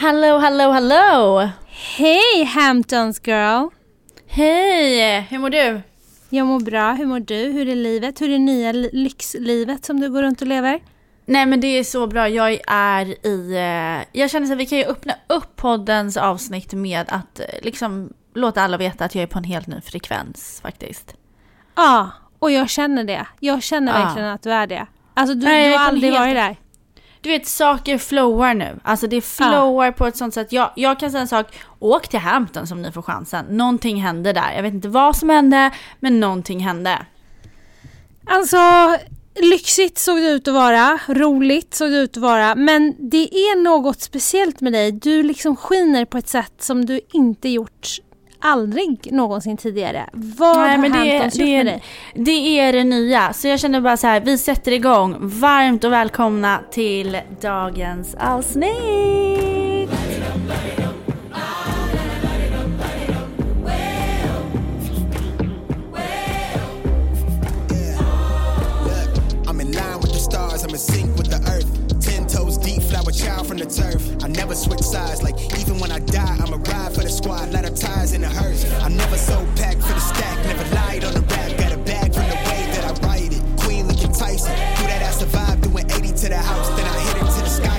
Hello, hello, hello! Hej Hamptons girl! Hej! Hur mår du? Jag mår bra. Hur mår du? Hur är livet? Hur är nya lyxlivet som du går runt och lever? Nej men det är så bra. Jag är i... Eh, jag känner att vi kan ju öppna upp poddens avsnitt med att eh, liksom låta alla veta att jag är på en helt ny frekvens faktiskt. Ja, och jag känner det. Jag känner Ja. verkligen att du är det. Alltså du, Nej, du jag har aldrig helt- varit där. Du vet, saker flowar nu. Alltså det flowar på ett sånt sätt. Jag, jag kan säga en sak, åk till Hampton som ni får chansen. Någonting hände där. Jag vet inte vad som hände, men någonting hände. Alltså, lyxigt såg det ut att vara. Roligt såg det ut att vara. Men det är något speciellt med dig. Du liksom skiner på ett sätt som du inte gjort aldrig någonsin tidigare. Vad Nej, har men det, är- Hamptons gjort det, är, dig? det är det nya. Så jag känner bara så här, vi sätter igång. Varmt och välkomna till dagens avsnitt. Child from the turf. I never switch sides, like even when I die, I'm a ride for the squad, lot of ties in the hearse. I'm never so packed for the stack, never lied on the rap, got a bag from the way that I write it. Queen looking Tyson, do that ass survive, doing 80 to the house, then I hit it to the sky.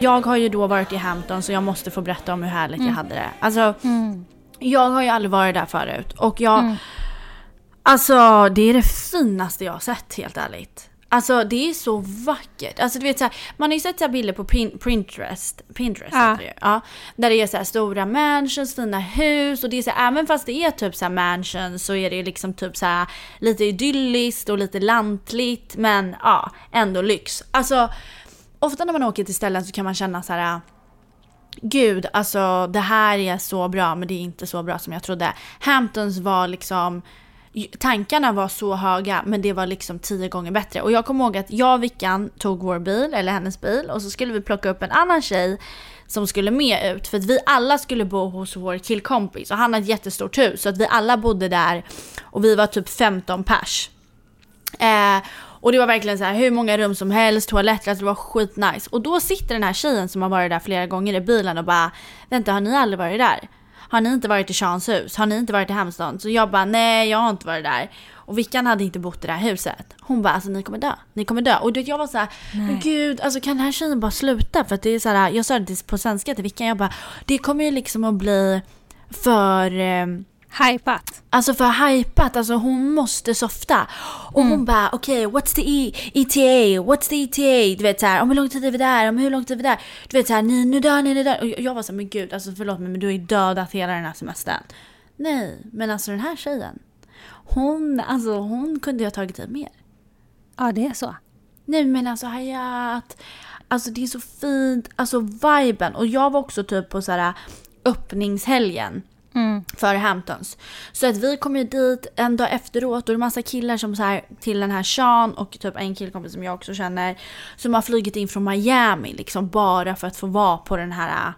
Jag har ju då varit i Hampton så jag måste få berätta om hur härligt jag mm. hade det. Alltså, mm. Jag har ju aldrig varit där förut och jag... Alltså det är det finaste jag har sett helt ärligt. Alltså det är så vackert. Alltså du vet så här, man har ju sett så bilder på Pin- Pinterest, Pinterest Ja. det ja, Där det är så här stora mansions, fina hus och det är så här, även fast det är typ så här mansions så är det liksom typ så här lite idylliskt och lite lantligt men ja, ändå lyx. Alltså ofta när man åker till ställen så kan man känna så här Gud, alltså det här är så bra men det är inte så bra som jag trodde. Hamptons var liksom Tankarna var så höga men det var liksom tio gånger bättre. Och jag kommer ihåg att jag och Vickan tog vår bil, eller hennes bil, och så skulle vi plocka upp en annan tjej som skulle med ut. För att vi alla skulle bo hos vår killkompis och han har ett jättestort hus. Så att vi alla bodde där och vi var typ 15 pers. Eh, och det var verkligen så här hur många rum som helst, toaletter, alltså det var skitnice. Och då sitter den här tjejen som har varit där flera gånger i bilen och bara Vänta, har ni aldrig varit där? Har ni inte varit i Seans hus? Har ni inte varit i Hampton? Så jag bara nej, jag har inte varit där. Och Vickan hade inte bott i det här huset. Hon bara alltså ni kommer dö, ni kommer dö. Och du vet jag var så här, men gud alltså kan den här tjejen bara sluta? För att det är så här, jag sa det på svenska till Vickan, jag bara det kommer ju liksom att bli för ehm, Hypat. Alltså för hypat, alltså hon måste softa. Och hon bara okej, what's the e ETA? What's the ETA? Du vet såhär, om hur lång tid är vi där? Om hur lång tid är vi där? Du vet såhär, ni nu dör ni, nu dör Och jag var såhär, men gud alltså förlåt mig men du har ju dödat hela den här semestern. Nej, men alltså den här tjejen. Hon, alltså hon kunde ju ha tagit i mer. Ja, det är så. Nej men alltså Hayat. Alltså det är så fint. Alltså viben. Och jag var också typ på så här Mm. För Hamptons. Så att vi kom ju dit en dag efteråt och det är massa killar som så här till den här Sean och typ en killkompis som jag också känner. Som har flugit in från Miami liksom bara för att få vara på den här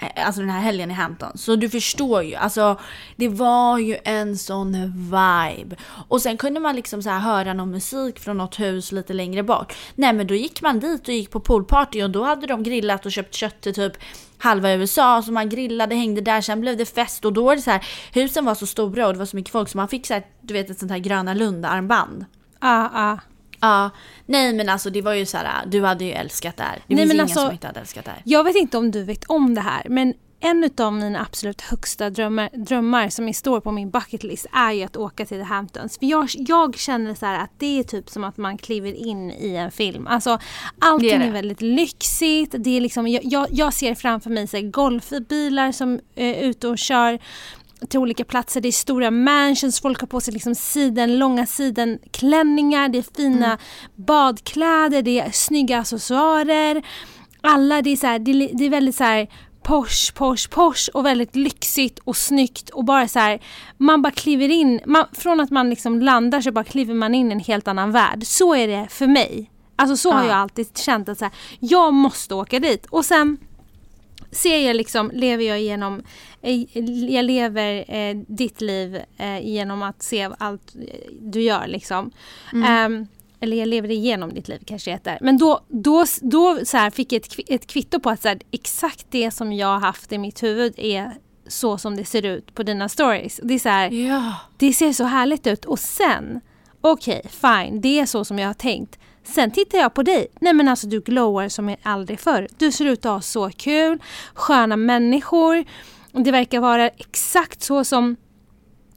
Eh, alltså den här helgen i Hampton. Så du förstår ju. Alltså det var ju en sån vibe. Och sen kunde man liksom så här höra någon musik från något hus lite längre bort. Nej men då gick man dit och gick på poolparty och då hade de grillat och köpt kött till typ halva USA. Så man grillade, hängde där, sen blev det fest och då var det så här. Husen var så stora och det var så mycket folk så man fick så här, du vet ett sånt här Gröna Lund-armband. Ja, ja. Ja, nej men alltså det var ju så här, du hade ju älskat det här. Det Nej, finns men ingen alltså- som inte hade älskat det här. Jag vet inte om du vet om det här, men en av mina absolut högsta drömmar, drömmar som står på min bucket list är ju att åka till The Hamptons. För jag, jag känner så att det är typ som att man kliver in i en film. Alltså, allting är är, väldigt lyxigt. Det är liksom, jag, jag, jag ser framför mig så golfbilar som är ute och kör till olika platser. Det är stora mansions, folk har på sig liksom siden, långa sidenklänningar, det är fina badkläder, det är snygga accessoarer. Alla, det är, så här, det, det är väldigt så här posh, posh, posh och väldigt lyxigt och snyggt och bara så här, man bara kliver in, man, från att man liksom landar så bara kliver man in i en helt annan värld. Så är det för mig. Alltså så har Ja. jag alltid känt att så här, jag måste åka dit. Och sen ser jag liksom, lever jag igenom, eh, jag lever eh, ditt liv eh, genom att se allt eh, du gör liksom. Ehm, eller jag lever igenom ditt liv kanske det heter. Men då, då, då så här, fick jag ett, ett kvitto på att så här, exakt det som jag har haft i mitt huvud är så som det ser ut på dina stories. Det är så här, Ja. det ser så härligt ut och sen, okej fine, det är så som jag har tänkt. Sen tittar jag på dig. Nej men alltså du glowar som aldrig förr. Du ser ut att ha så kul, sköna människor. Det verkar vara exakt så som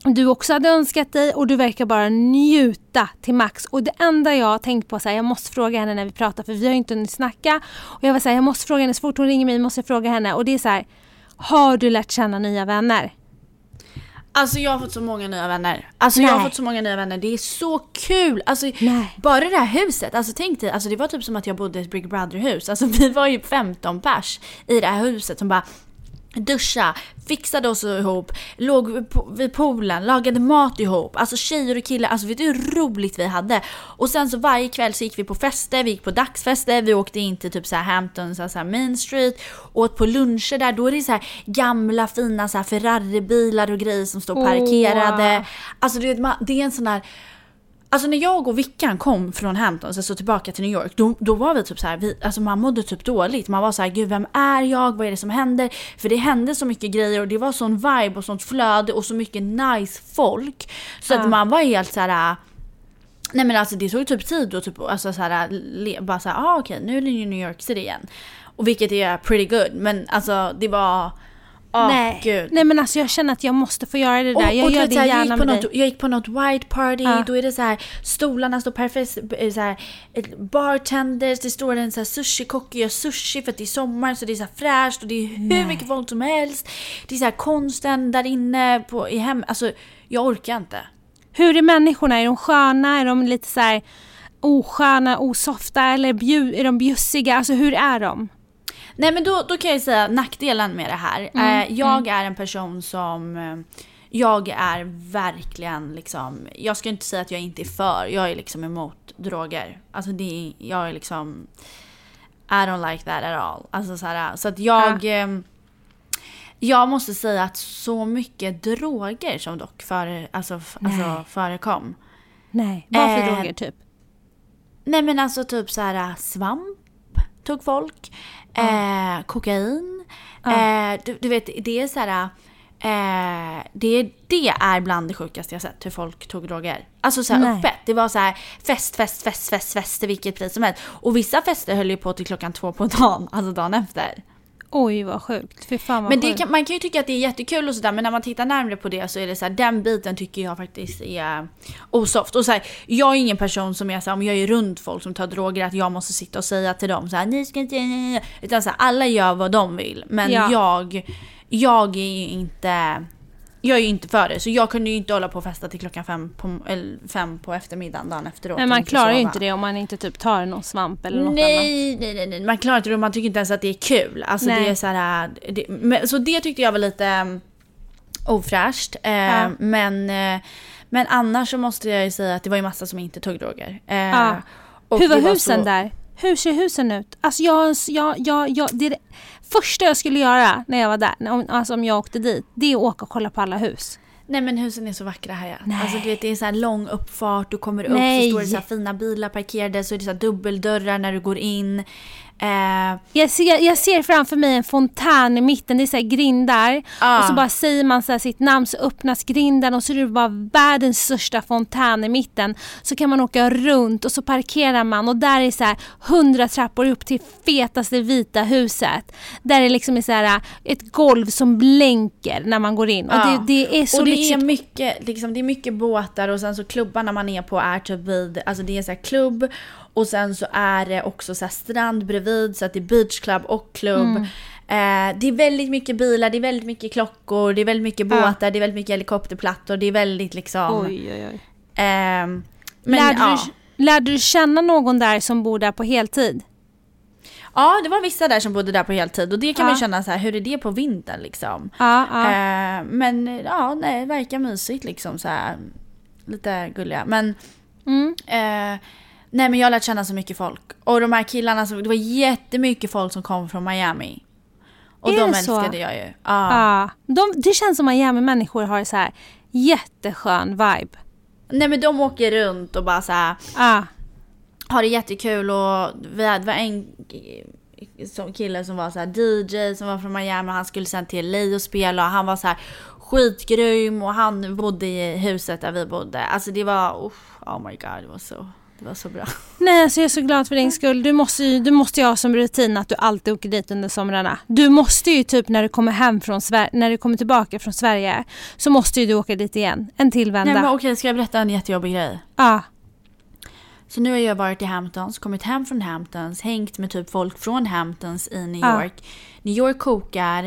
du också hade önskat dig och du verkar bara njuta till max. Och det enda jag har tänkt på, så här, jag måste fråga henne när vi pratar för vi har inte hunnit snacka. Och jag var så här, jag måste fråga henne så fort hon ringer mig, måste jag fråga henne. Och det är så här, har du lärt känna nya vänner? Alltså jag har fått så många nya vänner. Alltså jag har Nej. fått så många nya vänner. Det är så kul! Alltså Nej. bara det här huset. Alltså tänk dig, alltså det var typ som att jag bodde i ett Big Brother-hus. Alltså vi var ju 15 pers i det här huset som bara duscha, fixade oss ihop, låg vid poolen, lagade mat ihop. Alltså tjejer och killar, alltså vet du hur roligt vi hade? Och sen så varje kväll så gick vi på fester, vi gick på dagsfester, vi åkte in till typ så här Hamptons, alltså här Main Street, åt på luncher där. Då är det så här gamla fina så här Ferrari-bilar och grejer som står parkerade. Alltså du vet, man- det är en sån här Alltså när jag och Vickan kom från Hamptons, alltså tillbaka till New York, då, då var vi typ så här, vi, alltså man mådde typ dåligt. Man var så här, gud vem är jag? Vad är det som händer? För det hände så mycket grejer och det var sån vibe och sånt flöde och så mycket nice folk. Så Ja. att man var helt så här. Nej men alltså det tog typ tid och typ, alltså så här, bara så här, ah, okej nu är det New York City igen. Och vilket är pretty good, men alltså det var, åh Nej. gud. Nej men alltså jag känner att jag måste få göra det där. Och, jag och gör det jag, gärna gick på med något, dig. jag gick på något white party, Ja. då är det så här, stolarna står perfekt, eh, så här, bartenders, det står en så här sushi-kock och gör sushi för att det är sommar så det är så här fräscht och det är hur Nej. mycket folk som helst. Det är så här konsten där inne på, i hem, alltså jag orkar inte. Hur är människorna? Är de sköna? Är de lite så här osköna, osofta eller bju- är de bjussiga? Alltså hur är de? Nej men då, då kan jag säga nackdelen med det här. eh, jag är en person som... Eh, jag är verkligen liksom... Jag ska inte säga att jag inte är för. Jag är liksom emot droger. Alltså det är, jag är liksom... I don't like that at all. Alltså så, här, så att jag... Eh, jag måste säga att så mycket droger som dock före, alltså, f- Nej. alltså, förekom. Nej, vad för Eh, droger typ? Nej men alltså typ så här svamp tog folk. Eh, kokain. Eh, du, du vet det är så här. Eh, det, det är bland det sjukaste jag sett hur folk tog droger. Alltså så här öppet. Det var så här fest, fest, fest, fest, fest till vilket pris som helst. Och vissa fester höll ju på till klockan två på dagen, alltså dagen efter. Oj vad sjukt. Fy fan vad Men det kan, man kan ju tycka att det är jättekul och sådär men när man tittar närmare på det så är det så här, den biten tycker jag faktiskt är osoft. Och så här, jag är ingen person som är så här, om jag är runt folk som tar droger att jag måste sitta och säga till dem så här, ni ska inte... Utan så här, alla gör vad de vill. Men Ja. jag, jag är ju inte... Jag är ju inte för det så jag kunde ju inte hålla på och festa till klockan fem på, fem på eftermiddagen dagen efteråt. Men man klarar ju inte det om man inte typ tar någon svamp eller något annat. Nej, nej, nej, nej, man klarar inte det och man tycker inte ens att det är kul. Alltså Nej. det är så här, det, men, så det tyckte jag var lite um, ofräscht. Eh, Ja. men, eh, men annars så måste jag ju säga att det var ju massa som inte tog droger. Eh, Ja. Hur var det husen så- där? Hur ser husen ut? Alltså jag, jag, jag, jag, det, är första jag skulle göra när jag var där, om- alltså om jag åkte dit, det är att åka och kolla på alla hus. Nej men husen är så vackra här ja. Nej. Alltså du vet det är så här lång uppfart, du kommer upp Nej. så står det så här fina bilar parkerade så är det så här dubbeldörrar när du går in. Eh, Jag ser, jag ser framför mig en fontän i mitten, det är så grindar. Ja. Och så bara säger man så sitt namn så öppnas grinden och så är det bara världens största fontän i mitten. Så kan man åka runt och så parkerar man och där är så här hundra trappor upp till fetaste vita huset. Där det liksom är så här ett golv som blänker när man går in. Och Ja. det, det är så och det är mycket, liksom, det är mycket båtar och sen så klubbarna man är på är typ vid, alltså det är så här klubb och sen så är det också så strand bredvid så att det är beachclub och klubb. Mm. Eh, det är väldigt mycket bilar, det är väldigt mycket klockor, det är väldigt mycket Ja. båtar, det är väldigt mycket helikopterplattor, det är väldigt liksom... Oj, oj, oj. ehm, men lärde, ja. du, lärde du känna någon där som bor där på heltid? ja, det var vissa där som bodde där på heltid och det kan man Ja. ju känna så här, hur är det på vintern liksom? Ja, ja. Eh, men ja, nej, det verkar mysigt liksom så här. Lite gulliga. Men, Mm. eh, nej men jag har lärt känna så mycket folk. Och de här killarna, som, det var jättemycket folk som kom från Miami. Och Är de det så? älskade jag ju. Ja. Ja. De, det känns som Miami-människor har så här jätteskön vibe. Nej men de åker runt och bara så här Ja. har det jättekul och vi hade var en som kille som var så här DJ som var från Miami och han skulle sen till LA och spela och han var så här skitgrym och han bodde i huset där vi bodde. Alltså det var, uff, oh my god det var så, det var så bra. Nej, alltså jag är så glad för din skull. Du måste ju du måste ju ha som rutin att du alltid åker dit under somrarna. Du måste ju typ när du kommer hem från Sverige, när du kommer tillbaka från Sverige så måste ju du åka dit igen. En till vända. Nej men okej ska jag berätta en jättejobbig grej? Ja. Så nu har jag varit i Hamptons, kommit hem från Hamptons, hängt med typ folk från Hamptons i New Ja. York. New York kokar.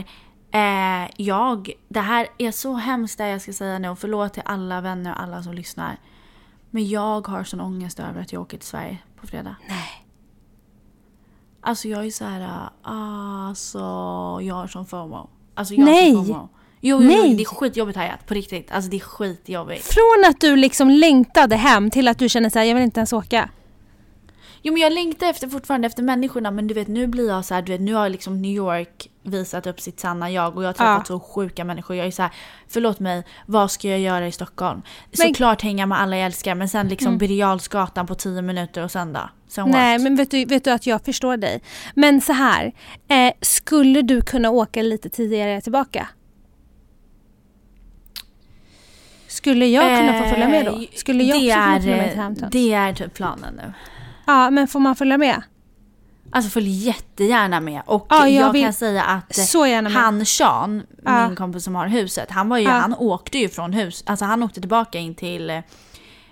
Eh, jag, det här är så hemskt det jag ska säga nu och förlåt till alla vänner och alla som lyssnar. Men jag har sån ångest över att jag åker till Sverige på fredag. Nej. Alltså jag är så här, alltså jag har sån FOMO. Alltså jag Nej. har sån FOMO. Jo, jo, jo, Nej. det är skitjobbigt Hayat, på riktigt. Alltså det är skitjobbigt. Från att du liksom längtade hem till att du känner så här, jag vill inte ens åka. Jo men jag längtar efter, fortfarande efter människorna men du vet nu blir jag så här, du vet nu har liksom New York visat upp sitt sanna jag och jag har träffat Ja. så sjuka människor. Jag är så här, förlåt mig, vad ska jag göra i Stockholm? Men- Mm. Såklart hänga med alla jag älskar men sen liksom Birger Jarlsgatan på 10 minuter och sen då? Sen Nej, what? men vet du, vet du att jag förstår dig. Men så här, eh, skulle du kunna åka lite tidigare tillbaka? Skulle jag kunna få följa med då? Eh, Skulle jag det också kunna följa med till Hamptons? Det är typ planen nu. Ja, men får man följa med? Alltså följ jättegärna med. Och Ja, jag jag, kan säga att eh, han Sean, Ja. min kompis som har huset, han, var ju, Ja. han åkte ju från hus. Alltså han åkte tillbaka in till,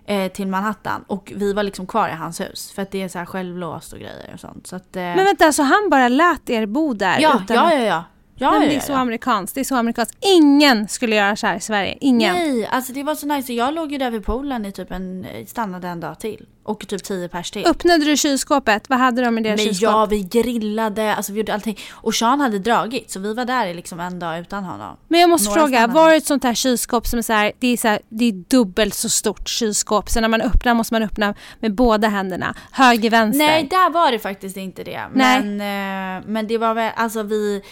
eh, till Manhattan. Och vi var liksom kvar i hans hus. För att det är så här självlåst och grejer och sånt. Så att, eh, Men vänta, så han bara lät er bo där? ja, utan ja, ja, ja. Ja, Nej, men det är så amerikanskt. Det är så amerikanskt. Ingen skulle göra så här i Sverige. Ingen. Nej, alltså det var så nice. Jag låg ju där vid poolen i typ en, stannade en dag till. Och typ 10 pers till. Öppnade du kylskåpet? Vad hade de i deras kylskåp? ja, vi grillade, alltså vi gjorde allting. Och Sean hade dragit, så vi var där i liksom en dag utan honom. Men jag måste Några fråga, stannade. var det ett sånt här kylskåp som är så här, det är, så här, det är dubbelt så stort kylskåp. Så när man öppnar måste man öppna med båda händerna. Höger, vänster. Nej, där var det faktiskt inte det. Nej. Men, eh, men det var väl, alltså vi,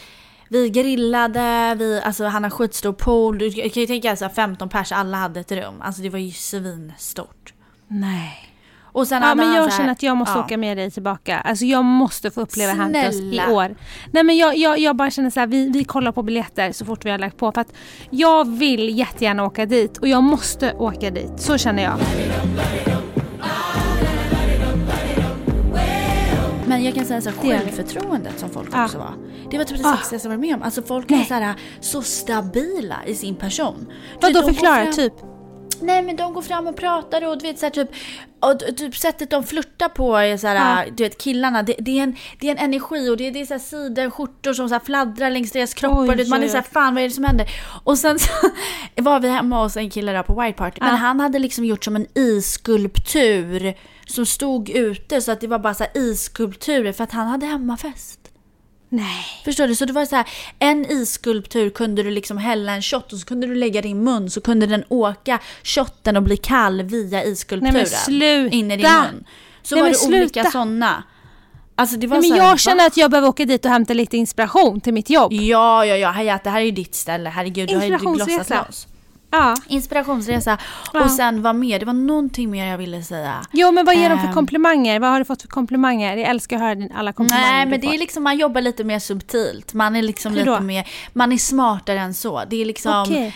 vi grillade, vi, alltså han har skitstor pool. Du kan ju tänka så här 15 pers, alla hade ett rum. Alltså det var ju svinstort. Nej. Och sen Ja, men jag här- känner att jag måste ja. åka med dig tillbaka. Alltså jag måste få uppleva Hamptons i år. Nej men jag, jag, jag bara känner så här, vi, vi kollar på biljetter så fort vi har lagt på. För att jag vill jättegärna åka dit och jag måste åka dit. Så känner jag. Men jag kan säga så här, Det är det. självförtroendet som folk också var. Det var typ det Ah. sexigaste jag varit med om. Alltså folk är så, här, så stabila i sin person. Vadå förklara? fram- Typ? Nej men de går fram och pratar och du vet så här, typ, och, typ sättet de flörtar på är så här, Ja. du vet killarna, det, det, är en, det är en energi och det, det är så här sidenskjortor som så fladdrar längs deras kroppar. Oj, vet, man är så här, fan vad är det som händer? Och sen så var vi hemma hos en kille där på White Party, men Ja. han hade liksom gjort som en isskulptur som stod ute så att det var bara så här isskulpturer för att han hade hemmafest. Nej. Förstår du? Så det var så här, en isskulptur kunde du liksom hälla en shot och så kunde du lägga din mun så kunde den åka shotten och bli kall via isskulpturen. Nej, men sluta! In i din mun. Så Nej, var det olika sluta! sådana. Alltså det var Nej, men jag känner att jag behöver åka dit och hämta lite inspiration till mitt jobb. Ja, ja, ja. Hayat, det här är ju ditt ställe. Herregud, du har ju blossat loss. Ja. Inspirationsresa. Ja. Och sen vad mer? Det var någonting mer jag ville säga. Jo men vad ger de för Ehm. komplimanger? Vad har du fått för komplimanger? Jag älskar att höra alla komplimanger Nej men det får. är liksom, man jobbar lite mer subtilt. Man är liksom lite mer, man är smartare än så. Det är liksom, Okej.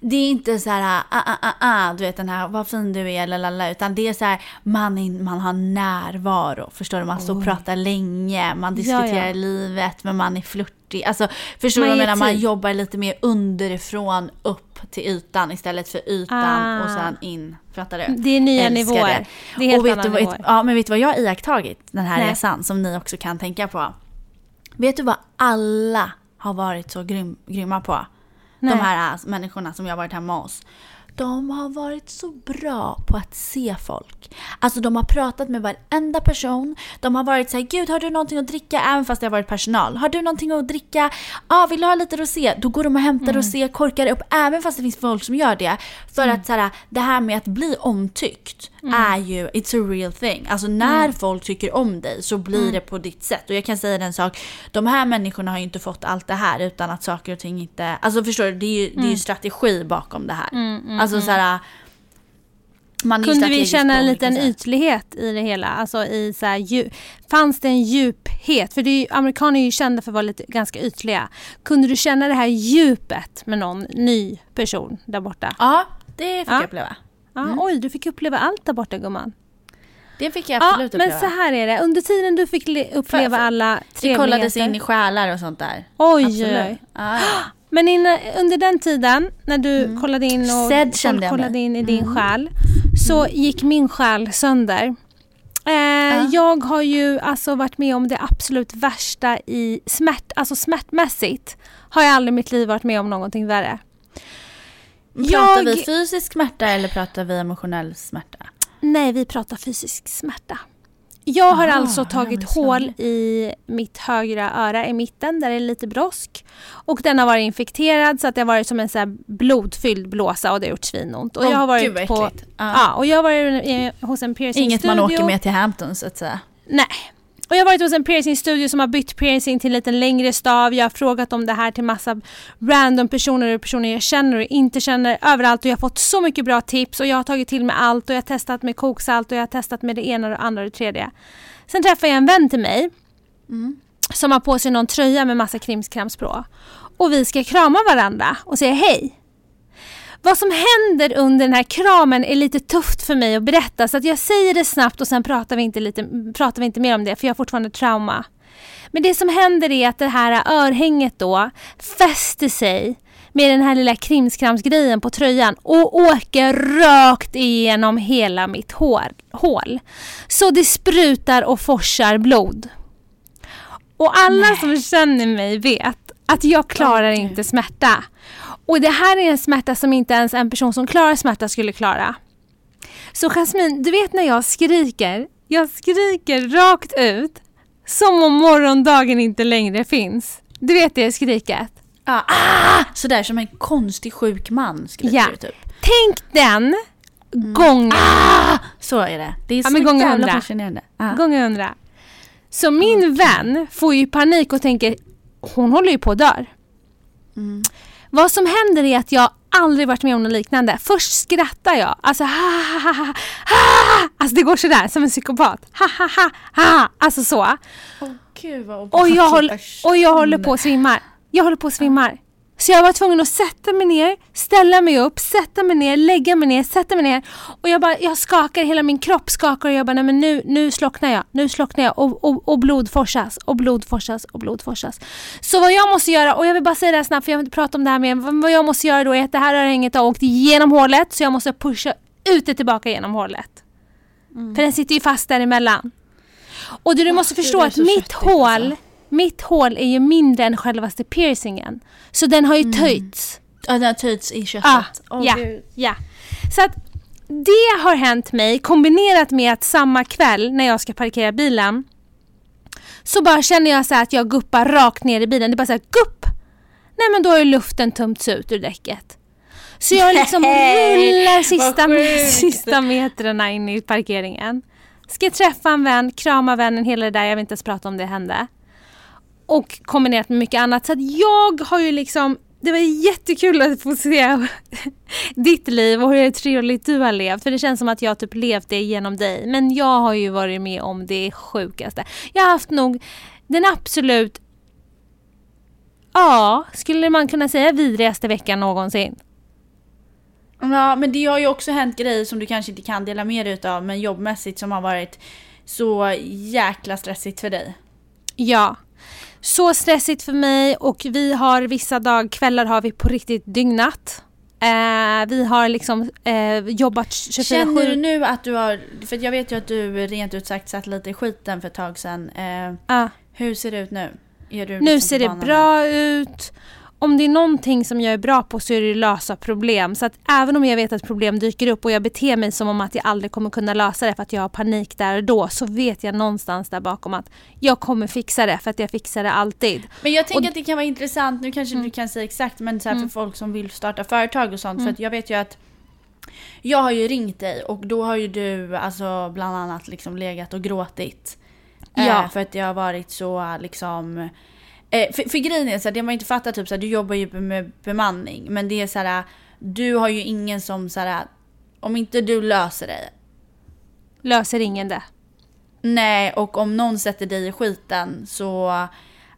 det är inte så här, ah, ah, ah, ah, du vet den här, vad fin du är, lalala, utan det är så här, man, är, man har närvaro. Förstår du? Man står och pratar länge, man diskuterar ja. livet, men man är flörtig. Alltså, förstår du vad jag menar? Man tid. jobbar lite mer underifrån upp till ytan istället för ytan Ah. och sen in. Fattar du? Det är nya nivåer. Det. Det är helt och vet du, vad- nivåer. ja, men vet du vad jag har iakttagit den här Nej. resan som ni också kan tänka på? Vet du vad alla har varit så grym, grymma på? Nej. De här äh, människorna som jag har varit hemma hos. De har varit så bra på att se folk. Alltså de har pratat med varenda person. De har varit så här, gud har du någonting att dricka? Även fast det har varit personal. Har du någonting att dricka? Ja, ah, vill du ha lite rosé? Då går de och hämtar mm. rosé, korkar upp. Även fast det finns folk som gör det. För mm. att så här, det här med att bli omtyckt mm. är ju, it's a real thing. Alltså när mm. folk tycker om dig så blir mm. det på ditt sätt. Och jag kan säga en sak, de här människorna har ju inte fått allt det här utan att saker och ting inte, alltså förstår du, det är ju, det är ju mm. strategi bakom det här. Alltså så här, Kunde vi känna en liten ytlighet i det hela? Alltså i så här, djup, fanns det en djuphet? För det är ju, amerikaner är ju kända för att vara lite, ganska ytliga. Kunde du känna det här djupet med någon ny person där borta? Ja, det fick ja. jag uppleva. Mm. Ja, oj, du fick uppleva allt där borta gumman. Det fick jag absolut ja, uppleva. Men så här är det, under tiden du fick uppleva för, för, alla trevligheter. Det kollades in i själar och sånt där. Oj, oj. Ja, Men innan, under den tiden när du mm. kollade in och Sedd, folk kollade in i din mm. själ så mm. gick min själ sönder. Eh, ja. Jag har ju alltså varit med om det absolut värsta i smärt, alltså smärtmässigt har jag aldrig i mitt liv varit med om någonting värre. Pratar jag... vi fysisk smärta eller pratar vi emotionell smärta? Nej, vi pratar fysisk smärta. Jag har Aha, alltså tagit hål i mitt högra öra i mitten där det är lite brosk. Och den har varit infekterad så att det har varit som en så blodfylld blåsa och det har gjort svinont. Och oh, jag har varit på, ja. och jag har varit hos en piercing Inget studio. man åker med till Hamptons så att säga. Nej, och jag har varit hos en piercingstudio som har bytt piercing till en lite längre stav. Jag har frågat om det här till massa random personer och personer jag känner och inte känner överallt och jag har fått så mycket bra tips och jag har tagit till mig allt och jag har testat med koksalt och jag har testat med det ena och det andra och det tredje. Sen träffade jag en vän till mig mm. som har på sig någon tröja med massa krimskrams på. Och vi ska krama varandra och säga hej. Vad som händer under den här kramen är lite tufft för mig att berätta så att jag säger det snabbt och sen pratar vi inte, lite, pratar vi inte mer om det för jag har fortfarande trauma. Men det som händer är att det här örhänget då fäster sig med den här lilla krimskramsgrejen på tröjan och åker rakt igenom hela mitt hår, hål. Så det sprutar och forsar blod. Och alla Nej. som känner mig vet att jag klarar inte smärta. Och det här är en smärta som inte ens en person som klarar smärta skulle klara. Så Jasmin, du vet när jag skriker, jag skriker rakt ut som om morgondagen inte längre finns. Du vet det skriket? Ah, ah! Sådär som en konstig sjuk man skriker ja. typ. Tänk den mm. gången. Ah! Så är det. Det är så ja, jävla hundra. fascinerande. Ah. Gånger hundra. Så min mm. vän får ju panik och tänker hon håller ju på att dö. Mm. Vad som händer är att jag aldrig varit med om något liknande. Först skrattar jag. Alltså ha ha ha ha ha. Alltså det går sådär som en psykopat. Ha ha ha ha. Alltså så. Oh, Gud, vad och, jag håller, och jag håller på att svimma. Jag håller på att svimma. Så jag var tvungen att sätta mig ner, ställa mig upp, sätta mig ner, lägga mig ner, sätta mig ner. Och jag bara, jag skakar, hela min kropp skakar och jag bara, nej men nu, nu slocknar jag, nu slocknar jag och, och, och blod forsas och blod forsas och blod forsas. Så vad jag måste göra, och jag vill bara säga det här snabbt för jag vill inte prata om det här mer, vad jag måste göra då är att det här örhänget har åkt igenom hålet så jag måste pusha ut det tillbaka genom hålet. Mm. För den sitter ju fast däremellan. Och du, du måste förstå att mitt hål alltså mitt hål är ju mindre än självaste piercingen. Så den har ju mm. töjts. Ja, den har töjts i köttet. Ah, oh, ja, ja. Så att det har hänt mig kombinerat med att samma kväll när jag ska parkera bilen så bara känner jag så att jag guppar rakt ner i bilen. Det är bara så här, gupp! Nej men då har ju luften tömts ut ur däcket. Så jag liksom rullar sista, sista metrarna in i parkeringen. Ska träffa en vän, krama vännen, hela det där. Jag vill inte ens prata om det hände. Och kombinerat med mycket annat. Så att jag har ju liksom det var jättekul att få se ditt liv och hur trevligt du har levt. För det känns som att jag typ levt det genom dig. Men jag har ju varit med om det sjukaste. Jag har haft nog den absolut, ja, skulle man kunna säga vidrigaste veckan någonsin. Ja, men det har ju också hänt grejer som du kanske inte kan dela med dig utav, men jobbmässigt som har varit så jäkla stressigt för dig. Ja, så stressigt för mig och vi har vissa dag, kvällar har vi på riktigt dygnat. Eh, vi har liksom eh, jobbat 24-7. Känner du nu att du har, för jag vet ju att du rent ut sagt satt lite i skiten för ett tag sedan. Eh, ah. Hur ser det ut nu? nu ser det bra ut. Om det är någonting som jag är bra på så är det att lösa problem. Så att även om jag vet att problem dyker upp och jag beter mig som om att jag aldrig kommer kunna lösa det för att jag har panik där och då så vet jag någonstans där bakom att jag kommer fixa det för att jag fixar det alltid. Men jag tänker Och- att det kan vara intressant, nu kanske Mm. du kan säga exakt, men så här för folk som vill starta företag och sånt. För att jag vet ju att jag har ju ringt dig och då har ju du alltså bland annat liksom legat och gråtit. Ja. Eh, för att det har varit så liksom eh, för, för grejen är så här, det man inte fattar typ så här, du jobbar ju med bemanning men det är så här, du har ju ingen som så här, om inte du löser det Löser ingen det. Nej, och om någon sätter dig i skiten så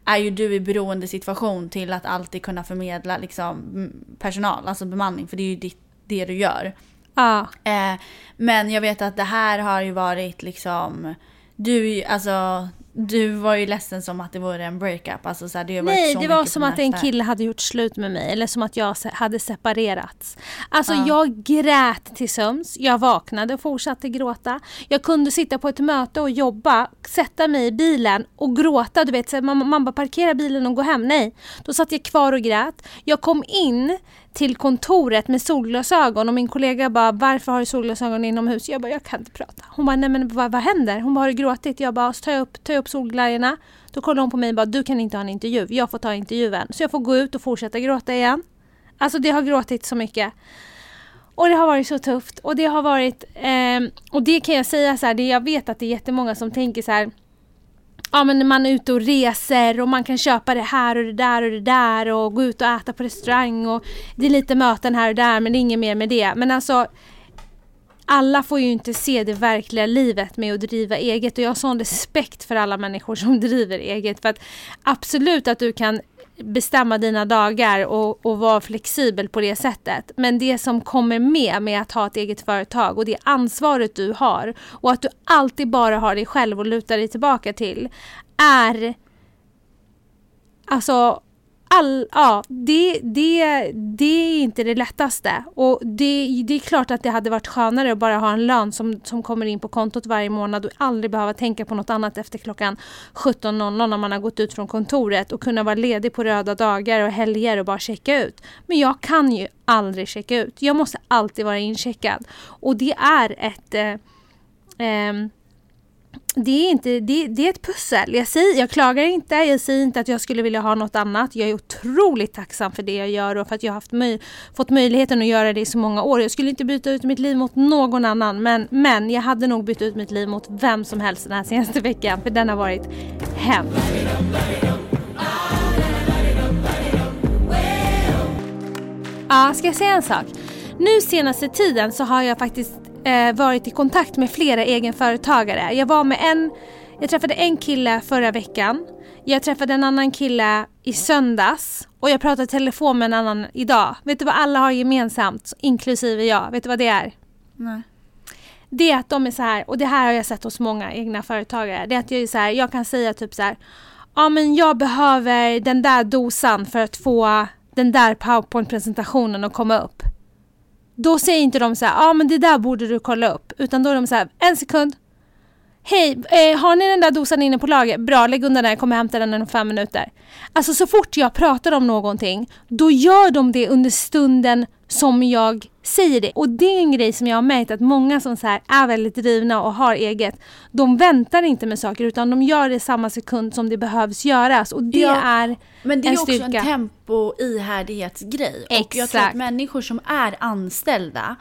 är ju du i beroendesituation till att alltid kunna förmedla liksom, personal, alltså bemanning, för det är ju ditt, det du gör. Ja. Eh, men jag vet att det här har ju varit liksom, du, alltså, du var ju ledsen som att det vore en breakup. Alltså, så här, det har varit Nej, så det var som att en kille hade gjort slut med mig eller som att jag hade separerats. Alltså Ja. jag grät till sömns, jag vaknade och fortsatte gråta. Jag kunde sitta på ett möte och jobba, sätta mig i bilen och gråta. Du vet, så här, man, man bara parkera bilen och gå hem. Nej, då satt jag kvar och grät. Jag kom in till kontoret med solglasögon och min kollega bara varför har du solglasögon inomhus? Jag bara jag kan inte prata. Hon bara nej men vad, vad händer? Hon bara har du gråtit? Jag bara så tar jag upp, tar jag upp solglajjorna. Då kollar hon på mig och bara du kan inte ha en intervju, jag får ta intervjun. Så jag får gå ut och fortsätta gråta igen. Alltså det har gråtit så mycket. Och det har varit så tufft och det har varit, Eh, och det kan jag säga så här, det jag vet att det är jättemånga som tänker så här Ja men man är ute och reser och man kan köpa det här och det där och det där och gå ut och äta på restaurang och det är lite möten här och där men det är inget mer med det. Men alltså alla får ju inte se det verkliga livet med att driva eget och jag har sån respekt för alla människor som driver eget för att absolut att du kan bestämma dina dagar och, och vara flexibel på det sättet. Men det som kommer med med att ha ett eget företag och det ansvaret du har och att du alltid bara har dig själv att luta dig tillbaka till är Alltså all, ja, det, det, det är inte det lättaste. Och det, det är klart att det hade varit skönare att bara ha en lön som, som kommer in på kontot varje månad och aldrig behöva tänka på något annat efter klockan 17.00 när man har gått ut från kontoret och kunna vara ledig på röda dagar och helger och bara checka ut. Men jag kan ju aldrig checka ut. Jag måste alltid vara incheckad. Och det är ett eh, eh, det är, inte, det, det är ett pussel. Jag, säger, jag klagar inte, jag säger inte att jag skulle vilja ha något annat. Jag är otroligt tacksam för det jag gör och för att jag har möj, fått möjligheten att göra det i så många år. Jag skulle inte byta ut mitt liv mot någon annan men, men jag hade nog bytt ut mitt liv mot vem som helst den här senaste veckan för den har varit hemsk. Ja, ska jag säga en sak? Nu senaste tiden så har jag faktiskt eh, varit i kontakt med flera egenföretagare. Jag var med en, jag träffade en kille förra veckan. Jag träffade en annan kille i söndags och jag pratade telefon med en annan idag. Vet du vad alla har gemensamt, inklusive jag? Vet du vad det är? Nej. det är att de är så här, och det här har jag sett hos många egna företagare, det är att jag är så här, jag kan säga typ så här, ja men jag behöver den där dosan för att få den där powerpoint-presentationen att komma upp. Då säger inte de så här, ja men det där borde du kolla upp, utan då är de så här, en sekund. Hej, eh, har ni den där dosan inne på lager? Bra, lägg undan den, jag kommer hämta den om fem minuter. Alltså så fort jag pratar om någonting, då gör de det under stunden som jag säger det. Och det är en grej som jag har märkt att många som så här är väldigt drivna och har eget, de väntar inte med saker utan de gör det samma sekund som det behövs göras. Och det Ja, är Men det är en också styrka. en tempo ihärdighetsgrej. Och jag tror Exakt. att människor som är anställda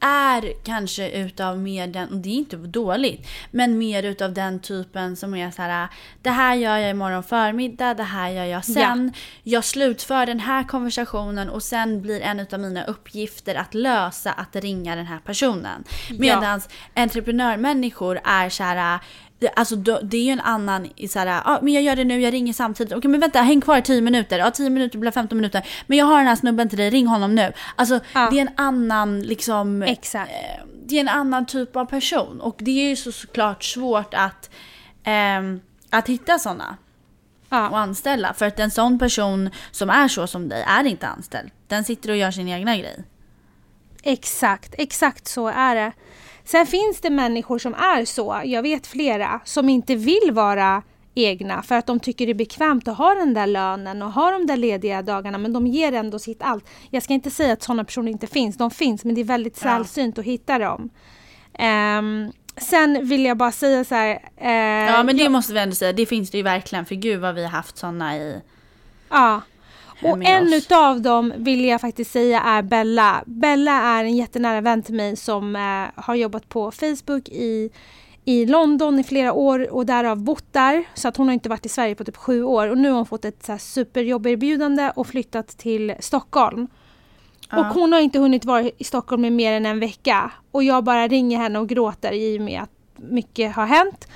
är kanske utav mer den, och det är inte dåligt, men mer utav den typen som är så här: det här gör jag imorgon förmiddag, det här gör jag sen. Jag slutför den här konversationen och sen blir en utav mina uppgifter att lösa att ringa den här personen. Medan entreprenörmänniskor är så här alltså det är ju en annan i så här, ah, men jag gör det nu, jag ringer samtidigt. Okej men vänta, häng kvar i 10 minuter. Ja 10 minuter blir 15 minuter. Men jag har den här snubben till dig, ring honom nu. Alltså Ja. det är en annan liksom, Exakt. eh, det är en annan typ av person. Och det är ju så, såklart svårt att, ehm, att hitta sådana och Ja, anställa. För att en sån person som är så som dig är inte anställd. Den sitter och gör sin egna grej. exakt, exakt så är det. Sen finns det människor som är så, jag vet flera, som inte vill vara egna för att de tycker det är bekvämt att ha den där lönen och ha de där lediga dagarna men de ger ändå sitt allt. Jag ska inte säga att sådana personer inte finns, de finns men det är väldigt Ja. sällsynt att hitta dem. Ehm, sen vill jag bara säga så här. eh, Ja men det jag- måste vi ändå säga, det finns det ju verkligen för gud vad vi har haft såna i Ja. Och en oss. utav dem vill jag faktiskt säga är Bella. Bella är en jättenära vän till mig som eh, har jobbat på Facebook i, i London i flera år och därav bott där. Så att hon har inte varit i Sverige på typ sju år och nu har hon fått ett så här superjobberbjudande och flyttat till Stockholm. Och hon har inte hunnit vara i Stockholm i mer än en vecka. Och jag bara ringer henne och gråter i och med att mycket har hänt.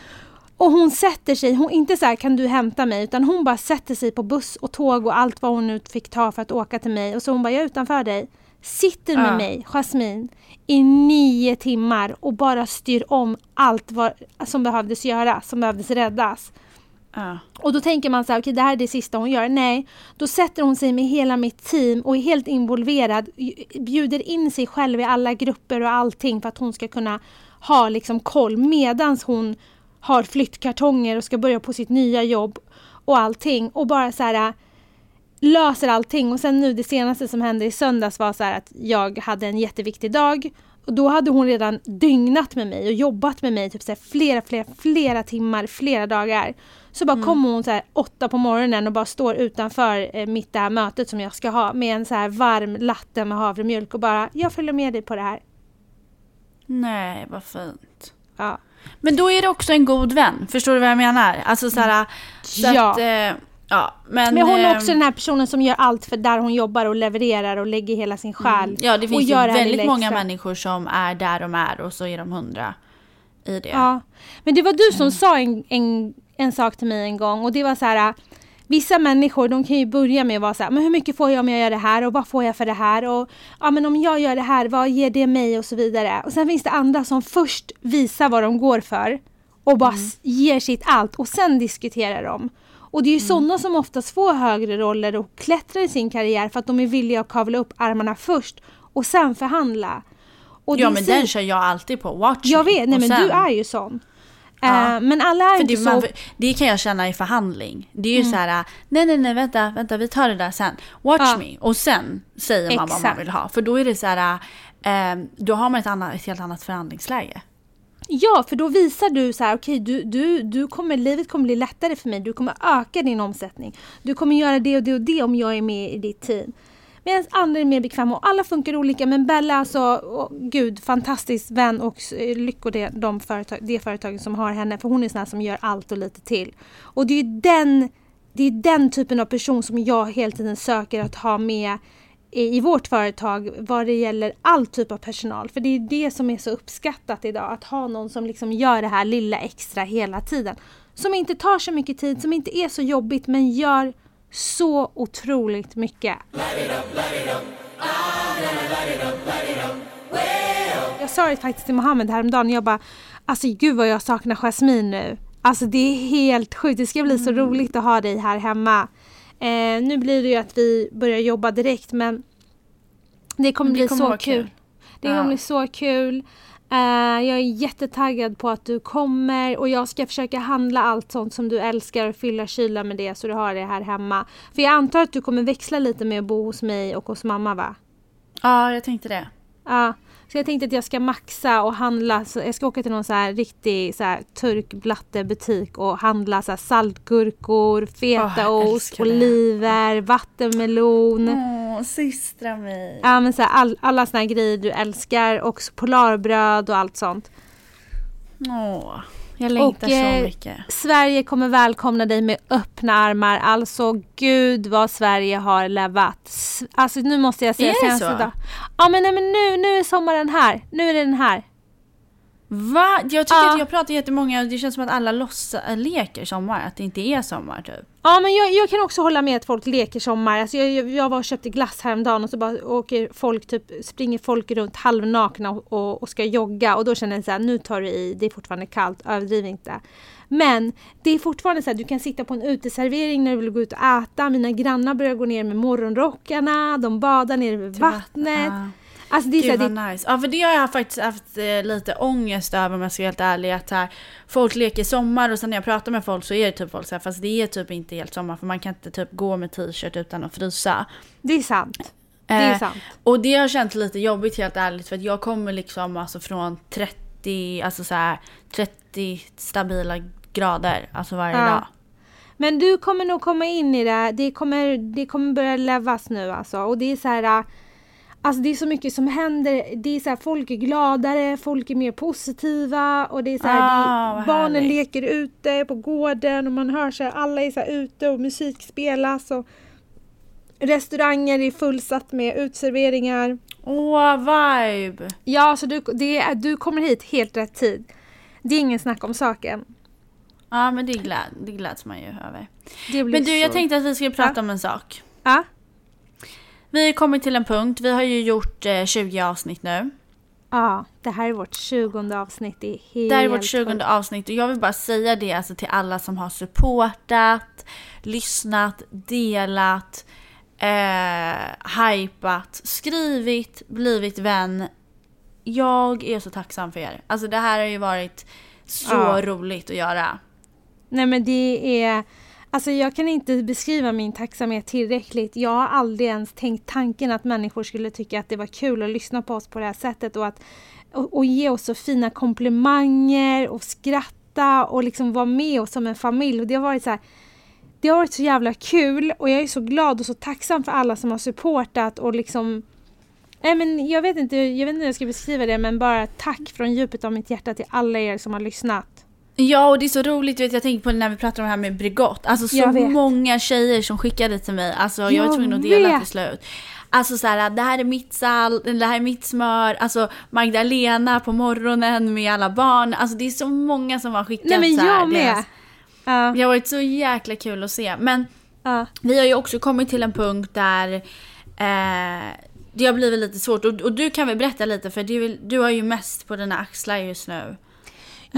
Och hon sätter sig, hon inte så här kan du hämta mig utan hon bara sätter sig på buss och tåg och allt vad hon nu fick ta för att åka till mig. Och så hon bara, jag är utanför dig. Sitter med Ja. mig, Jasmine, i nio timmar och bara styr om allt vad, som behövdes göras, som behövdes räddas. Ja. Och då tänker man så här, okej det här är det sista hon gör. Nej, då sätter hon sig med hela mitt team och är helt involverad. ju- Bjuder in sig själv i alla grupper och allting för att hon ska kunna ha liksom koll medans hon har flyttkartonger och ska börja på sitt nya jobb och allting. Och bara så här löser allting. Och sen nu det senaste som hände i söndags var så här att jag hade en jätteviktig dag. Och då hade hon redan dygnat med mig och jobbat med mig typ så här flera, flera, flera timmar, flera dagar. Så bara kommer hon så här åtta på morgonen och bara står utanför eh, mitt det här mötet som jag ska ha med en så här varm latte med havremjölk och bara jag följer med dig på det här. Nej vad fint. Ja. Men då är det också en god vän, förstår du vad jag menar? Alltså såhär, så Ja. att, eh, ja men... Men hon är eh, också den här personen som gör allt för där hon jobbar och levererar och lägger hela sin själ. Mm. Ja det finns ju här väldigt många människor som är där de är och så är de hundra i det. Ja. Men det var du Mm. som sa en, en, en sak till mig en gång och det var så här. Vissa människor de kan ju börja med att vara så här, men hur mycket får jag om jag gör det här och vad får jag för det här och ja men om jag gör det här, vad ger det mig och så vidare. Och sen finns det andra som först visar vad de går för och bara Mm. ger sitt allt och sen diskuterar de. Och det är ju Mm. sådana som oftast får högre roller och klättrar i sin karriär för att de är villiga att kavla upp armarna först och sen förhandla. Och ja men säger- den kör jag alltid på, watch jag vet, nej men sen- du är ju sån. Ja. Eh, men alla är För inte det, så. man, det kan jag känna i förhandling. Det är ju Mm. så här, nej nej nej vänta, vänta vi tar det där sen. Watch Ja. me. Och sen säger man vad man Exakt. vill ha. För då är det så här, eh, då har man ett, annat, ett helt annat förhandlingsläge. Ja, för då visar du så här, okej, du, du, du kommer, livet kommer bli lättare för mig. Du kommer öka din omsättning. Du kommer göra det och det och det om jag är med i ditt team. Medan andra är mer bekväma och alla funkar olika. Men Bella alltså, oh, gud, fantastisk vän och eh, lyckor det, de företag, det företaget som har henne. För hon är sån här som gör allt och lite till. Och det är ju den, det är den typen av person som jag hela tiden söker att ha med i vårt företag vad det gäller all typ av personal. För det är det som är så uppskattat idag. Att ha någon som liksom gör det här lilla extra hela tiden. Som inte tar så mycket tid, som inte är så jobbigt men gör så otroligt mycket. Jag sa det faktiskt till Mohammed häromdagen. Jag bara, alltså gud vad jag saknar Jasmine nu. Alltså det är helt sjukt. Det ska bli så roligt att ha dig här hemma. Eh, nu blir det ju att vi börjar jobba direkt men det kommer det bli kommer så kul. kul. Det Ja. kommer bli så kul. Eh, jag är jättetaggad på att du kommer och jag ska försöka handla allt sånt som du älskar och fylla kylen med det så du har det här hemma. För jag antar att du kommer växla lite med att bo hos mig och hos mamma va? Ja, jag tänkte det. Ja, så jag tänkte att jag ska maxa och handla. Så jag ska åka till någon så här riktig så här turkblattebutik och handla så här saltgurkor, fetaost, det. oliver, vattenmelon. Åh, systra mig. Ja men så här, all, alla såna här grejer du älskar och så polarbröd och allt sånt. Åh, jag längtar Och, eh, så mycket. Sverige kommer välkomna dig med öppna armar. Alltså gud vad Sverige har levat. Alltså nu måste jag säga Är det senaste så? dag. Ja men, nej, men nu, nu är sommaren här. Nu är den här. Va? Jag tycker Ja. att jag pratar jättemånga, det känns som att alla låtsas, leker sommar, att det inte är sommar typ. Ja men jag, jag kan också hålla med att folk leker sommar. Alltså jag, jag, jag var och köpte glass häromdagen och så bara åker folk typ, springer folk runt halvnakna och, och, och ska jogga och då känner jag så här, nu tar du i, det är fortfarande kallt, överdriv inte. Men det är fortfarande så här, du kan sitta på en uteservering när du vill gå ut och äta. Mina grannar börjar gå ner med morgonrockarna, de badar nere vid vattnet. Ja. Alltså det är Gud vad det, nice. Ja för det har jag faktiskt haft eh, lite ångest över om jag ska vara helt ärlig. Att här, folk leker sommar och sen när jag pratar med folk så är det typ folk så här, fast det är typ inte helt sommar för man kan inte typ gå med t-shirt utan att frysa. det är sant. Det är Eh, sant. Och det har känts lite jobbigt helt ärligt för att jag kommer liksom alltså från 30, alltså så här 30 stabila grader alltså varje Ja. dag. Men du kommer nog komma in i det. Det kommer, det kommer börja levas nu alltså. Och det är så här... Alltså det är så mycket som händer. Det är så här, folk är gladare, folk är mer positiva och det är så här, Ah, det, barnen härligt. leker ute på gården och man hör så här, alla är så här ute och musik spelas och restauranger är fullsatt med utserveringar. Åh, vibe! Ja, så du, det är, du kommer hit helt rätt tid. Det är ingen snack om saken. Ja men det, gläd, det gläds man ju över. Men du jag så- tänkte att vi skulle prata Ja. om en sak. Ja, Vi har kommit till en punkt, vi har ju gjort eh, 20 avsnitt nu. ja, det här är vårt tjugonde avsnitt. Det är helt Det här är vårt 20 sjukt. avsnitt och jag vill bara säga det alltså till alla som har supportat, lyssnat, delat, eh, hypat, skrivit, blivit vän. Jag är så tacksam för er. Alltså det här har ju varit så Ja. roligt att göra. Nej men det är... Alltså jag kan inte beskriva min tacksamhet tillräckligt. Jag har aldrig ens tänkt tanken att människor skulle tycka att det var kul att lyssna på oss på det här sättet och att och, och ge oss så fina komplimanger och skratta och liksom vara med oss som en familj. Och det har varit så här, det har varit så jävla kul och jag är så glad och så tacksam för alla som har supportat och liksom Nej men jag vet inte, jag vet inte hur jag ska beskriva det men bara tack från djupet av mitt hjärta till alla er som har lyssnat. Ja och det är så roligt, du vet, jag tänkte på när vi pratade om det här med Bregott. Alltså så Jag många tjejer som skickade till mig. Alltså jag, var Jag tvungen att dela vet. till slut. Alltså så här, det här är mitt salt, det här är mitt smör. Alltså Magdalena på morgonen med alla barn. Alltså det är så många som har skickat Nej men så här, jag med! deras- Det har varit så jäkla kul att se. Men ja. vi har ju också kommit till en punkt där eh, det har blivit lite svårt. Och, och du kan väl berätta lite för väl, du har ju mest på dina axlar just nu.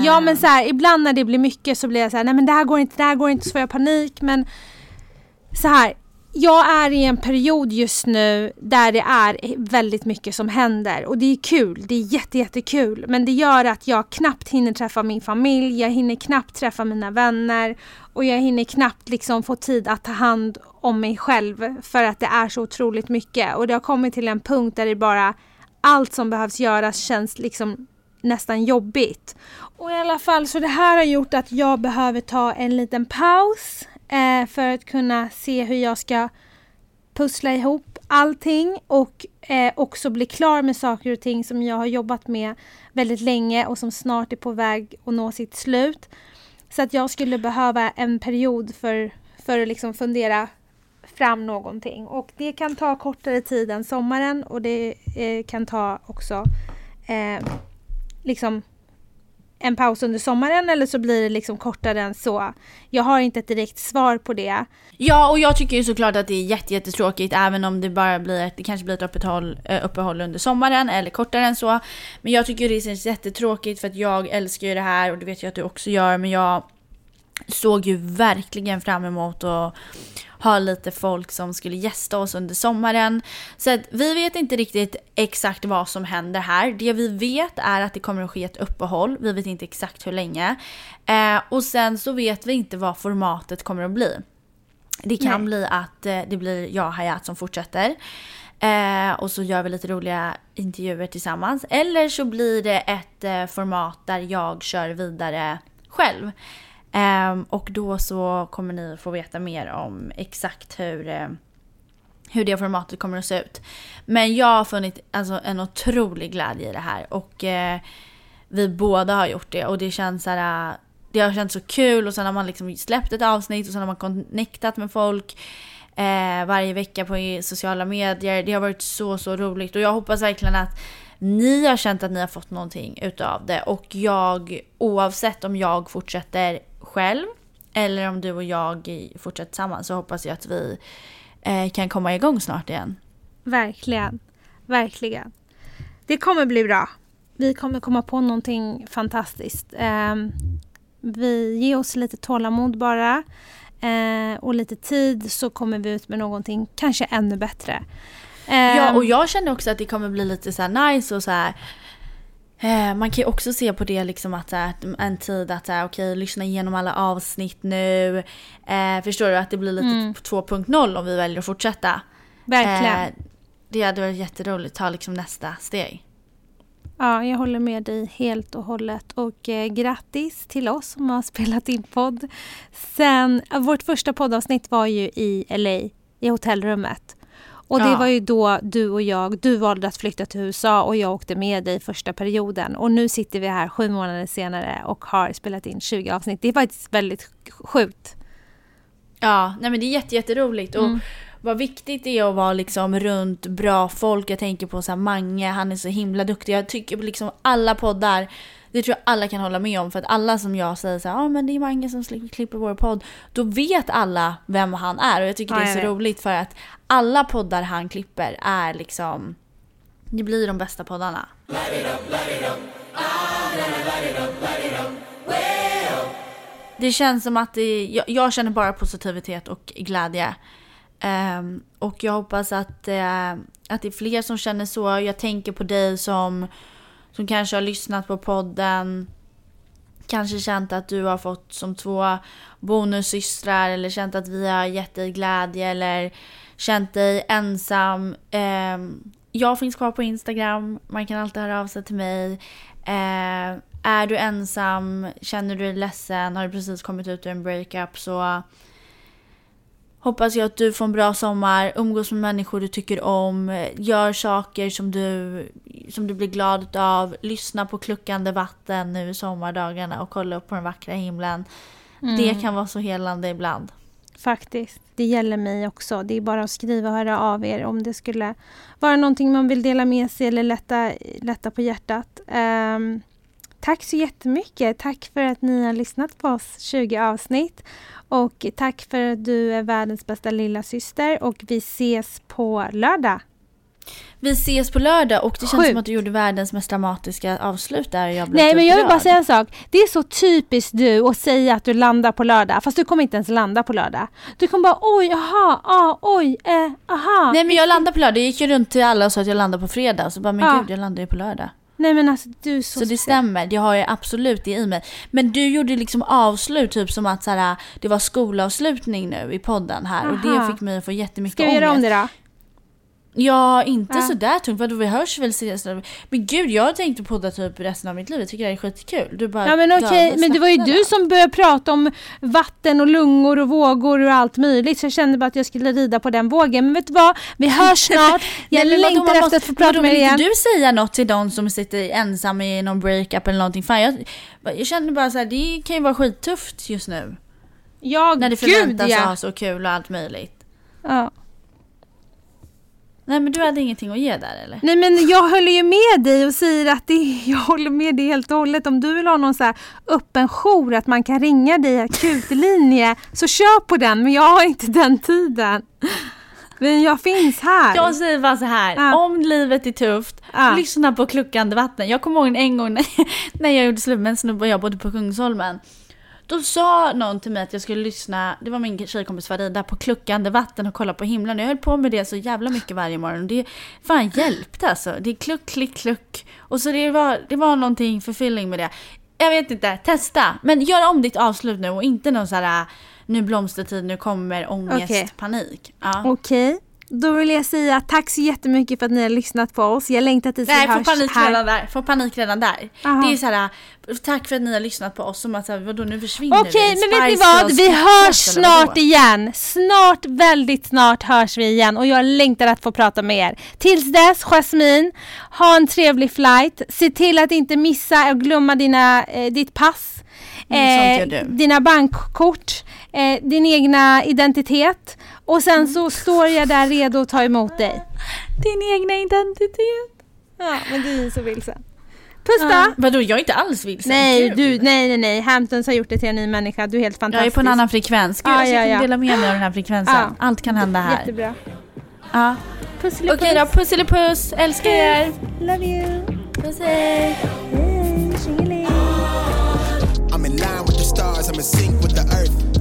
Ja men så här, ibland när det blir mycket så blir jag så här, nej men det här går inte, det här går inte, så får jag panik. Men så här, jag är i en period just nu där det är väldigt mycket som händer och det är kul, det är jätte, jättekul. Men det gör att jag knappt hinner träffa min familj, jag hinner knappt träffa mina vänner och jag hinner knappt liksom få tid att ta hand om mig själv för att det är så otroligt mycket. Och det har kommit till en punkt där det bara allt som behövs göras känns liksom nästan jobbigt. Och i alla fall så det här har gjort att jag behöver ta en liten paus eh, för att kunna se hur jag ska pussla ihop allting och eh, också bli klar med saker och ting som jag har jobbat med väldigt länge och som snart är på väg att nå sitt slut. Så att jag skulle behöva en period för, för att liksom fundera fram någonting. Och det kan ta kortare tid än sommaren och det eh, kan ta också eh, liksom en paus under sommaren eller så blir det liksom kortare än så. Jag har inte ett direkt svar på det. Ja, och jag tycker ju såklart att det är jätte, jättetråkigt även om det bara blir, ett, det kanske blir ett uppehåll, eh, uppehåll under sommaren eller kortare än så. Men jag tycker det känns jättetråkigt för att jag älskar ju det här och det vet jag att du också gör men jag såg ju verkligen fram emot att ha lite folk som skulle gästa oss under sommaren. Så att vi vet inte riktigt exakt vad som händer här. Det vi vet är att det kommer att ske ett uppehåll. Vi vet inte exakt hur länge. Eh, och sen så vet vi inte vad formatet kommer att bli. Det kan Nej. bli att eh, det blir jag och Hayat som fortsätter. Eh, och så gör vi lite roliga intervjuer tillsammans. Eller så blir det ett eh, format där jag kör vidare själv. Ehm, och då så kommer ni få veta mer om exakt hur, eh, hur det formatet kommer att se ut. Men jag har funnit alltså, en otrolig glädje i det här och eh, vi båda har gjort det och det känns så här, eh, det har känts så kul och sen har man liksom släppt ett avsnitt och sen har man connectat med folk eh, varje vecka på sociala medier. Det har varit så, så roligt och jag hoppas verkligen att ni har känt att ni har fått någonting utav det och jag oavsett om jag fortsätter själv eller om du och jag fortsätter tillsammans så hoppas jag att vi eh, kan komma igång snart igen. Verkligen. Verkligen. Det kommer bli bra. Vi kommer komma på någonting fantastiskt. Ehm, vi ger oss lite tålamod bara. eh, och lite tid så kommer vi ut med någonting kanske ännu bättre. Ja, Ehm, och jag känner också att det kommer bli lite så nice och så här. Eh, man kan ju också se på det liksom att här, en tid att okej, lyssna igenom alla avsnitt nu. Eh, förstår du? Att det blir lite Mm. 2.0 om vi väljer att fortsätta. verkligen. Eh, det hade varit jätteroligt att ta liksom nästa steg. Ja, jag håller med dig helt och hållet. Och eh, grattis till oss som har spelat in podd. Sen, vårt första poddavsnitt var ju i LA, i hotellrummet. Och det Ja. var ju då du och jag, du valde att flytta till USA och jag åkte med dig första perioden. Och nu sitter vi här sju månader senare och har spelat in 20 avsnitt. Det är faktiskt väldigt sjukt. Ja, nej men det är jätte, jätteroligt. Och Mm. Vad viktigt det är att vara liksom runt bra folk. Jag tänker på så här Mange, han är så himla duktig. Jag tycker liksom alla poddar, det tror jag alla kan hålla med om. För att alla som jag säger så här, ah, men det är Mange som klipper vår podd. Då vet alla vem han är. Och jag tycker Ja, det är så roligt för att alla poddar han klipper är liksom, det blir de bästa poddarna. Det känns som att det, jag, jag känner bara positivitet och glädje. Ehm, och jag hoppas att, eh, att det är fler som känner så. Jag tänker på dig som, som kanske har lyssnat på podden. Kanske känt att du har fått som två bonussystrar eller känt att vi har gett dig glädje eller känt dig ensam. Ehm, jag finns kvar på Instagram. Man kan alltid höra av sig till mig. Ehm, är du ensam? Känner du dig ledsen? Har du precis kommit ut ur en breakup? Så hoppas jag att du får en bra sommar. Umgås med människor du tycker om. Gör saker som du, som du blir glad av. Lyssna på kluckande vatten nu i sommardagarna och kolla upp på den vackra himlen. Det kan vara så helande ibland. Faktiskt. Det gäller mig också. Det är bara att skriva och höra av er om det skulle vara någonting man vill dela med sig eller lätta, lätta på hjärtat. Ehm, tack så jättemycket. Tack för att ni har lyssnat på oss 20 avsnitt. Och tack för att du är världens bästa lilla syster och vi ses på lördag. Vi ses på lördag och det känns Sjukt. som att du gjorde världens mest dramatiska avslut där. Jag blev Nej, men jag vill bara säga en sak. Det är så typiskt du att säga att du landar på lördag, fast du kommer inte ens landa på lördag. Du kommer bara oj, aha, ah, oj, eh, aha. Nej men jag landade på lördag, jag gick ju runt till alla och sa att jag landade på fredag. Så bara, men Ja. gud jag landade ju på lördag. Nej men alltså du är så... Så det stämmer, det har jag absolut det i mig. Men du gjorde liksom avslut typ som att så här, det var skolavslutning nu i podden här. Och det Aha. fick mig att få jättemycket Ska vi göra om ångest. det då? Ja, inte Ja. sådär tungt. Vadå vi hörs väl senast? Men gud jag har tänkt podda typ resten av mitt liv. Jag tycker det är skitkul. Du bara Ja men okej, men det var ju du som började prata om vatten och lungor och vågor och allt möjligt. Så jag kände bara att jag skulle rida på den vågen. Men vet du vad? Vi hörs snart. Jag Nej, längtar efter måste- att få prata med dig vill igen. inte du säga något till de som sitter ensam i någon breakup eller någonting? Fan, jag, jag känner bara så här, det kan ju vara skittufft just nu. Ja, När det gud förväntas ja. ha så kul och allt möjligt. ja. Nej men du hade ingenting att ge där eller? Nej men jag håller ju med dig och säger att det, jag håller med dig helt och hållet. Om du vill ha någon så här öppen jour, att man kan ringa dig akutlinje, så kör på den. Men jag har inte den tiden. Men jag finns här. Jag säger bara så här, Ja. om livet är tufft, Ja. lyssna på kluckande vatten. Jag kommer ihåg en gång när, när jag gjorde slut med en snubbe och jag bodde på Kungsholmen. Då sa någon till mig att jag skulle lyssna, det var min tjejkompis Farida, på kluckande vatten och kolla på himlen. Jag höll på med det så jävla mycket varje morgon och det fan hjälpte alltså. Det är kluck, klick, kluck. Och så det var, det var någonting förfylling med det. Jag vet inte, testa. Men gör om ditt avslut nu och inte någon så här äh, nu blomstertid, nu kommer ångest, okay. panik. Ja. Okej. Då vill jag säga tack så jättemycket för att ni har lyssnat på oss. Jag längtar tills Nej, vi hörs panik här. redan där. Får panik redan där. Aha. Det är så här, tack för att ni har lyssnat på oss. Som att vadå, nu försvinner Okej, vi. men vet ni vad? Vi hörs snart igen. Snart, väldigt snart hörs vi igen och jag längtar att få prata med er. Tills dess, Jasmine, ha en trevlig flight. Se till att inte missa och glömma dina, eh, ditt pass. Mm, du. dina bankkort, eh, din egna identitet och sen Mm. så står jag där redo att ta emot dig. Din egna identitet. Ja, men du är så vilsen. Puss då! Ja. Vadå, jag är inte alls vilsen. Nej, Gud. du, nej, nej, nej. Hamptons har gjort det till en ny människa. Du är helt Jag fantastisk. är på en annan frekvens. Gud, Ja, jag ska ja, ja. dela med mig av den här frekvensen. Ja. Allt kan hända här. Jättebra. Ja. Pusselipuss. Okej då, pusselipuss. Älskar er. Love you. Puss hej. Hej. I'm in line with the stars, I'm in sync with the earth.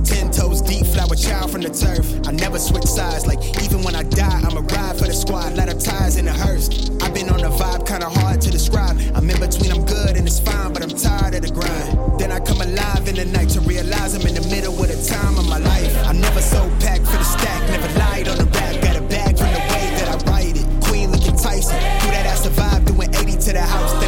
a child from the turf. I never switch sides, like even when I die, I'm a ride for the squad, let her ties in the hearse. I've been on a vibe, kinda hard to describe. I'm in between, I'm good and it's fine, but I'm tired of the grind. Then I come alive in the night to realize I'm in the middle of the time of my life. I never so packed for the stack, never lied on the rap, got a bag from the way that I write it. Queen looking Tyson, through that I survived, doing 80 to the house.